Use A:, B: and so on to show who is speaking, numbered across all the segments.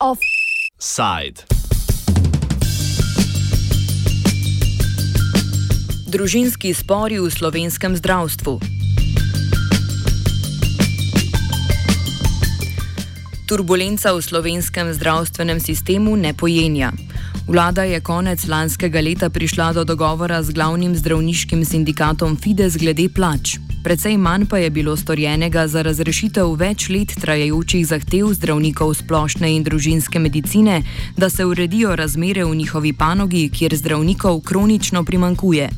A: Offside.
B: Družinski spori v slovenskem zdravstvu. Turbulenca v slovenskem zdravstvenem sistemu ne pojenja. Vlada je konec lanskega leta prišla do dogovora z glavnim zdravniškim sindikatom Fides glede plač. Predvsej manj pa je bilo storjenega za razrešitev več let trajajočih zahtev zdravnikov splošne in družinske medicine, da se uredijo razmere v njihovi panogi, kjer zdravnikov kronično primankuje.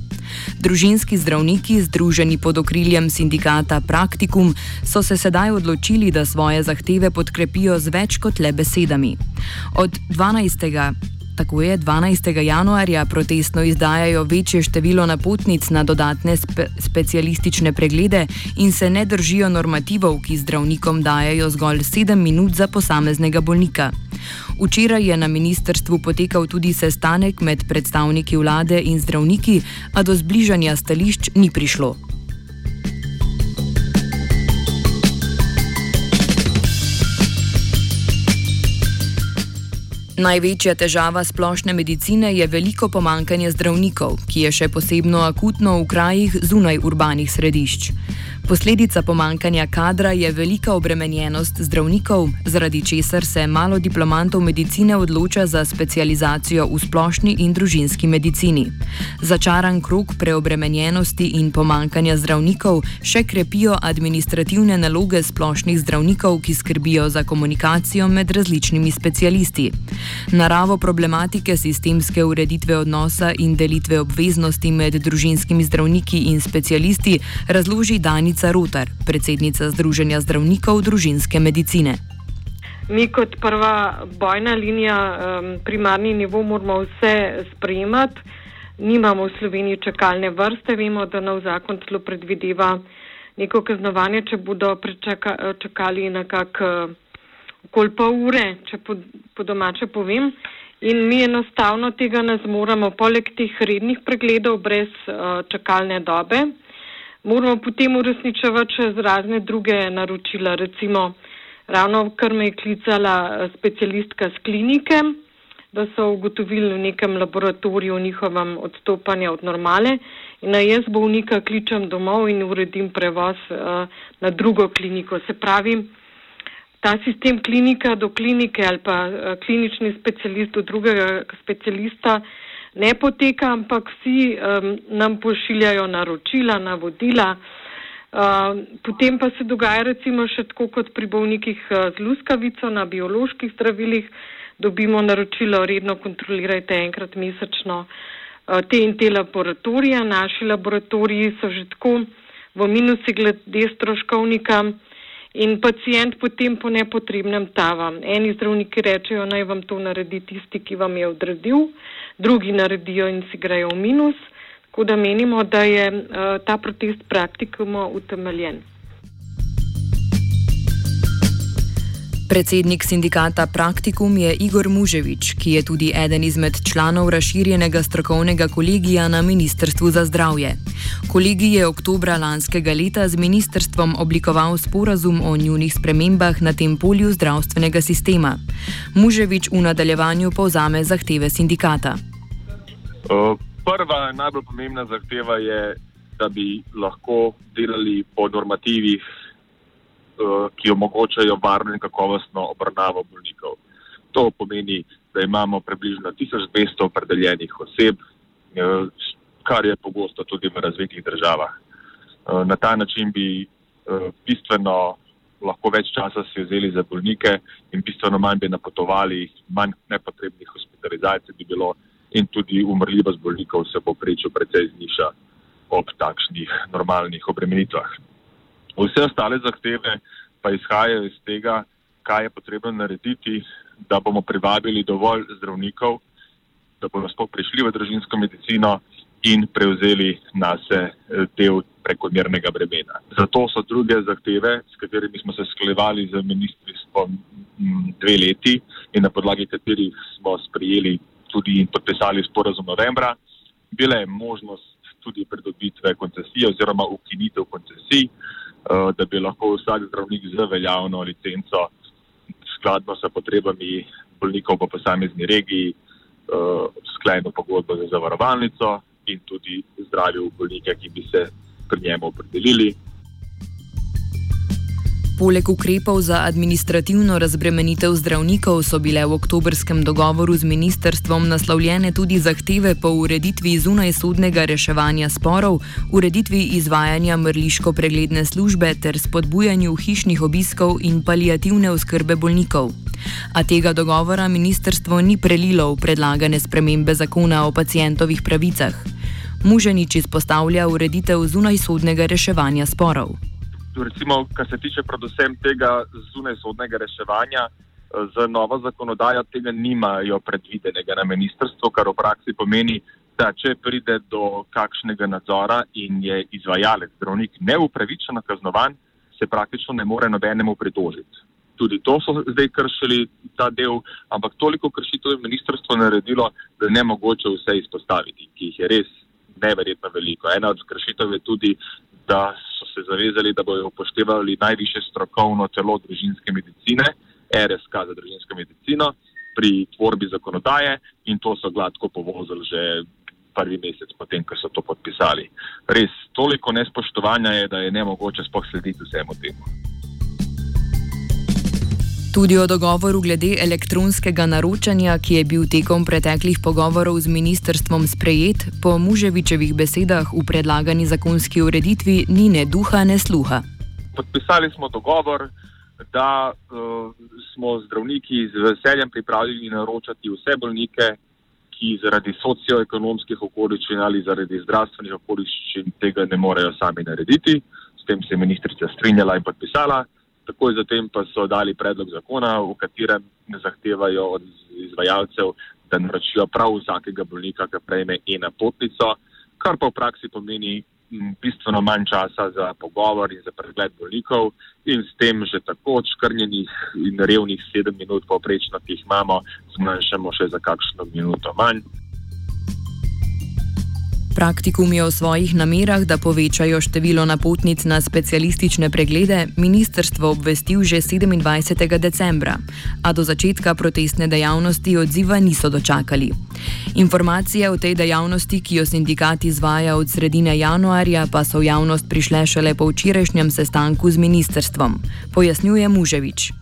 B: Družinski zdravniki, združeni pod okriljem sindikata Praktikum, so se sedaj odločili, da svoje zahteve podkrepijo z več kot le besedami. Od 12. Tako je 12. januarja protestno izdajajo večje število napotnic na dodatne spe specialistične preglede in se ne držijo normativov, ki zdravnikom dajo zgolj 7 minut za posameznega bolnika. Včeraj je na ministrstvu potekal tudi sestanek med predstavniki vlade in zdravniki, a do zbližanja stališč ni prišlo. Največja težava splošne medicine je veliko pomankanje zdravnikov, ki je še posebno akutno v krajih zunaj urbanih središč. Posledica pomankanja kadra je velika obremenjenost zdravnikov, zaradi česar se malo diplomantov medicine odloča za specializacijo v splošni in družinski medicini. Začaran krok preobremenjenosti in pomankanja zdravnikov še krepijo administrativne naloge splošnih zdravnikov, ki skrbijo za komunikacijo med različnimi specialisti. Naravo problematike sistemske ureditve odnosa in delitve obveznosti med družinskimi zdravniki in specialisti razloži Danica. Monica Rutar, predsednica Združenja zdravnikov družinske medicine.
C: Mi kot prva bojna linija, primarni nivo, moramo vse sprejemati. Nimamo v Sloveniji čakalne vrste, vemo, da nov zakon celo predvideva neko kaznovanje, če bodo čakali na kak okoli pol ure, če po, po domače povem. In mi enostavno tega ne zmoremo, poleg teh rednih pregledov, brez uh, čakalne dobe moramo potem uresničevati še z razne druge naročila. Recimo, ravno kar me je klicala eh, specialistka z klinike, da so ugotovili v nekem laboratoriju njihovem odstopanje od normale in naj jaz bolnika kličem domov in uredim prevoz uh, na drugo kliniko. Se pravi, ta sistem klinika do klinike ali pa uh, klinični specialist do drugega specialista ne poteka, ampak vsi um, nam pošiljajo naročila, navodila. Uh, potem pa se dogaja recimo še tako kot pri bolnikih uh, z luskavico na bioloških zdravilih, dobimo naročilo, redno kontrolirajte enkrat mesečno uh, te in te laboratorije. Naši laboratoriji so že tako v minusi glede stroškovnika in pacijent potem po nepotrebnem tava. Eni zdravniki rečejo, naj vam to naredi tisti, ki vam je odredil, drugi naredijo in si grejo v minus. Tako da menimo, da je uh, ta protest praktikoma utemeljen.
B: Predsednik sindikata Praktikum je Igor Muževič, ki je tudi eden izmed članov razširjenega strokovnega kolegija na Ministrstvu za zdravje. Kolegij je oktobra lanskega leta z ministrstvom oblikoval sporazum o njunih spremembah na tem polju zdravstvenega sistema. Muževič v nadaljevanju povzame zahteve sindikata.
D: Prva najbolj pomembna zahteva je, da bi lahko delali po normativih ki omogočajo varno in kakovostno obravnavo bolnikov. To pomeni, da imamo približno 1200 opredeljenih oseb, eh, kar je pogosto tudi v razvitih državah. Eh, na ta način bi bistveno lahko več časa si vzeli za bolnike in bistveno manj bi napotovali, manj nepotrebnih hospitalizacij bi bilo in tudi umrljivost bolnikov se bo prečo precej zniša ob takšnih normalnih obremenitvah. Vse ostale zahteve pa izhajajo iz tega, kaj je potrebno narediti, da bomo privabili dovolj zdravnikov, da bomo sploh prišli v družinsko medicino in prevzeli na se eh, del prekomernega bremena. Zato so druge zahteve, s katerimi smo se sklevali z ministrstvom dve leti in na podlagi katerih smo sprijeli tudi in podpisali sporazum novembra, Bila je možnost tudi pridobitve koncesije oziroma ukinitev koncesij, da bi lahko vsak zdravnik z veljavno licenco skladno s potrebami bolnikov v posamezni regiji uh, sklenil pogodbo za zavarovalnico in tudi zdravil bolnike, ki bi se pri njemu opredelili.
B: Poleg ukrepov za administrativno razbremenitev zdravnikov so bile v oktobrskem dogovoru z ministrstvom naslovljene tudi zahteve po ureditvi zunajsodnega reševanja sporov, ureditvi izvajanja mrliško pregledne službe ter spodbujanju hišnih obiskov in palijativne oskrbe bolnikov. A tega dogovora ministrstvo ni prelilo v predlagane spremembe zakona o pacijentovih pravicah. Muženič izpostavlja ureditev zunajsodnega reševanja sporov
D: recimo, kar se tiče predvsem tega zunaj sodnega reševanja, eh, z novo zakonodajo tega nimajo predvidenega na ministrstvu, kar v praksi pomeni, da če pride do kakšnega nadzora in je izvajalec, zdravnik, neupravičeno kaznovan, se praktično ne more nobenemu pritožiti. Tudi to so zdaj kršili ta del, ampak toliko kršitev je ministrstvo naredilo, da je ne mogoče vse izpostaviti, ki jih je res neverjetno veliko. Ena od kršitev je tudi, da se zavezali, da bodo upoštevali najviše strokovno telo družinske medicine, RSK za družinsko medicino, pri tvorbi zakonodaje in to so gladko povozili že prvi mesec potem, ko so to podpisali. Res, toliko nespoštovanja je, da je ne mogoče spoh slediti vsemu temu.
B: Tudi o dogovoru glede elektronskega naročanja, ki je bil tekom preteklih pogovorov z ministrstvom sprejet, po Muževičevih besedah v predlagani zakonski ureditvi ni ne duha, ne sluha.
D: Podpisali smo dogovor, da uh, smo zdravniki z veseljem pripravljeni naročati vse bolnike, ki zaradi socioekonomskih okoliščin ali zaradi zdravstvenih okoliščin tega ne morejo sami narediti. S tem se je ministrica strinjala in podpisala. Takoj zatem pa so dali predlog zakona, v katerem zahtevajo od izvajalcev, da naročijo prav vsakega bolnika, ki prejme ena potnico, kar pa v praksi pomeni bistveno manj časa za pogovor in za pregled bolnikov in s tem že tako odškrnjenih in revnih sedem minut povprečno, ki jih imamo, zmanjšamo še za kakšno minuto manj.
B: Praktikum je o svojih namerah, da povečajo število napotnic na specialistične preglede, ministrstvo obvestil že 27. decembra, a do začetka protestne dejavnosti odziva niso dočakali. Informacije o tej dejavnosti, ki jo sindikat izvaja od sredine januarja, pa so v javnost prišle šele po včerajšnjem sestanku z ministrstvom, pojasnjuje Muževič.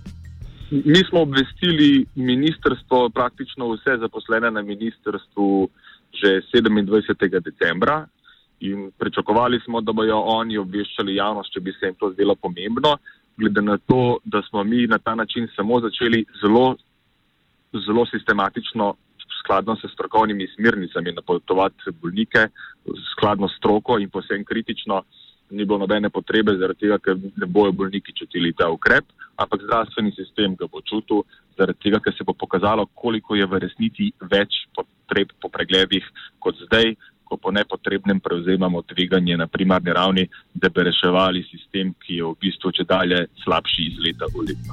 D: Mi smo obvestili ministrstvo, praktično vse zaposlene na ministrstvu že 27. decembra in pričakovali smo, da bojo oni obveščali javnost, če bi se jim to zdelo pomembno, glede na to, da smo mi na ta način samo začeli zelo, zelo sistematično, skladno s strokovnimi smernicami, napotovati bolnike, skladno s stroko in posebej kritično. Ni bilo nobene potrebe, zaradi tega, ker ne bojo bolniki čutili ta ukrep, ampak zdravstveni sistem ga bo čutil, zaradi tega, ker se bo pokazalo, koliko je v resnici več potreb po pregledih kot zdaj, ko po nepotrebnem prevzemamo tveganje na primarni ravni, da bi reševali sistem, ki je v bistvu če dalje slabši iz leta v leto.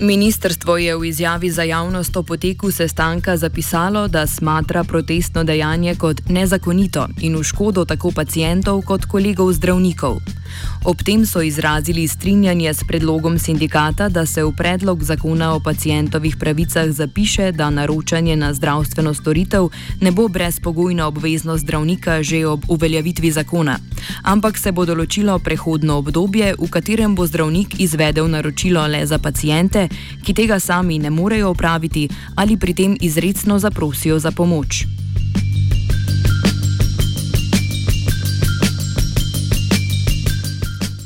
B: Ministrstvo je v izjavi za javnost o poteku sestanka zapisalo, da smatra protestno dejanje kot nezakonito in v škodo tako pacijentov kot kolegov zdravnikov. Ob tem so izrazili strinjanje s predlogom sindikata, da se v predlog zakona o pacijentovih pravicah zapiše, da naročanje na zdravstveno storitev ne bo brezpogojna obveznost zdravnika že ob uveljavitvi zakona, ampak se bo določilo prehodno obdobje, v katerem bo zdravnik izvedel naročilo le za pacijente, ki tega sami ne morejo opraviti ali pri tem izredno zaprosijo za pomoč.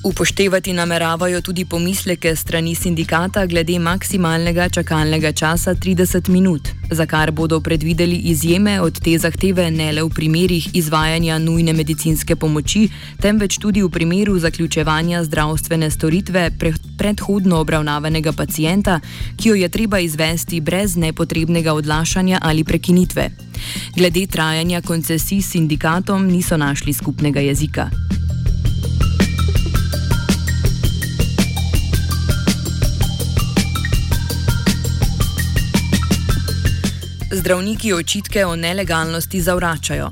B: Upoštevati nameravajo tudi pomisleke strani sindikata glede maksimalnega čakalnega časa 30 minut, za kar bodo predvideli izjeme od te zahteve ne le v primerih izvajanja nujne medicinske pomoči, temveč tudi v primeru zaključevanja zdravstvene storitve predhodno obravnavanega pacijenta, ki jo je treba izvesti brez nepotrebnega odlašanja ali prekinitve. Glede trajanja koncesij s sindikatom niso našli skupnega jezika. Zdravniki očitke o nelegalnosti zavračajo.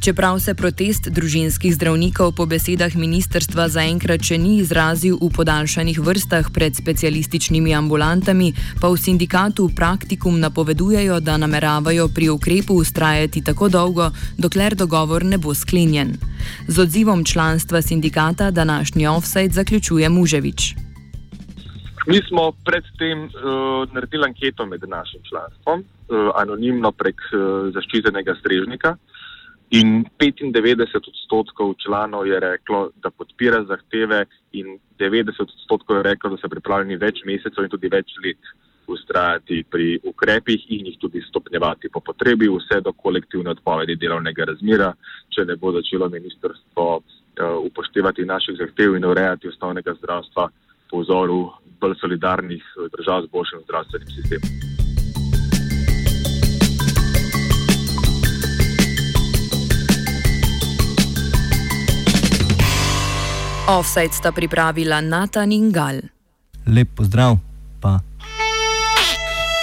B: Čeprav se protest družinskih zdravnikov po besedah ministrstva zaenkrat še ni izrazil v podaljšanih vrstah pred specialističnimi ambulantami, pa v sindikatu Praktikum napovedujejo, da nameravajo pri ukrepu ustrajati tako dolgo, dokler dogovor ne bo sklenjen. Z odzivom članstva sindikata današnji offside zaključuje Muževič.
D: Mi smo predtem uh, naredili anketo med našim članstvom, uh, anonimno prek uh, zaščitenega strežnika. In 95 odstotkov članov je reklo, da podpira zahteve, in 90 odstotkov je reklo, da so pripravljeni več mesecev in tudi več let ustrajati pri ukrepih in jih tudi stopnjevati po potrebi, vse do kolektivne odpovedi delovnega razmira, če ne bo začelo ministrstvo uh, upoštevati naših zahtev in urejati osnovnega zdravstva po vzoru bolj solidarnih držav z boljšim zdravstvenim sistemom.
B: Offside sta pripravila Natan in Gal.
E: Lep pozdrav, pa.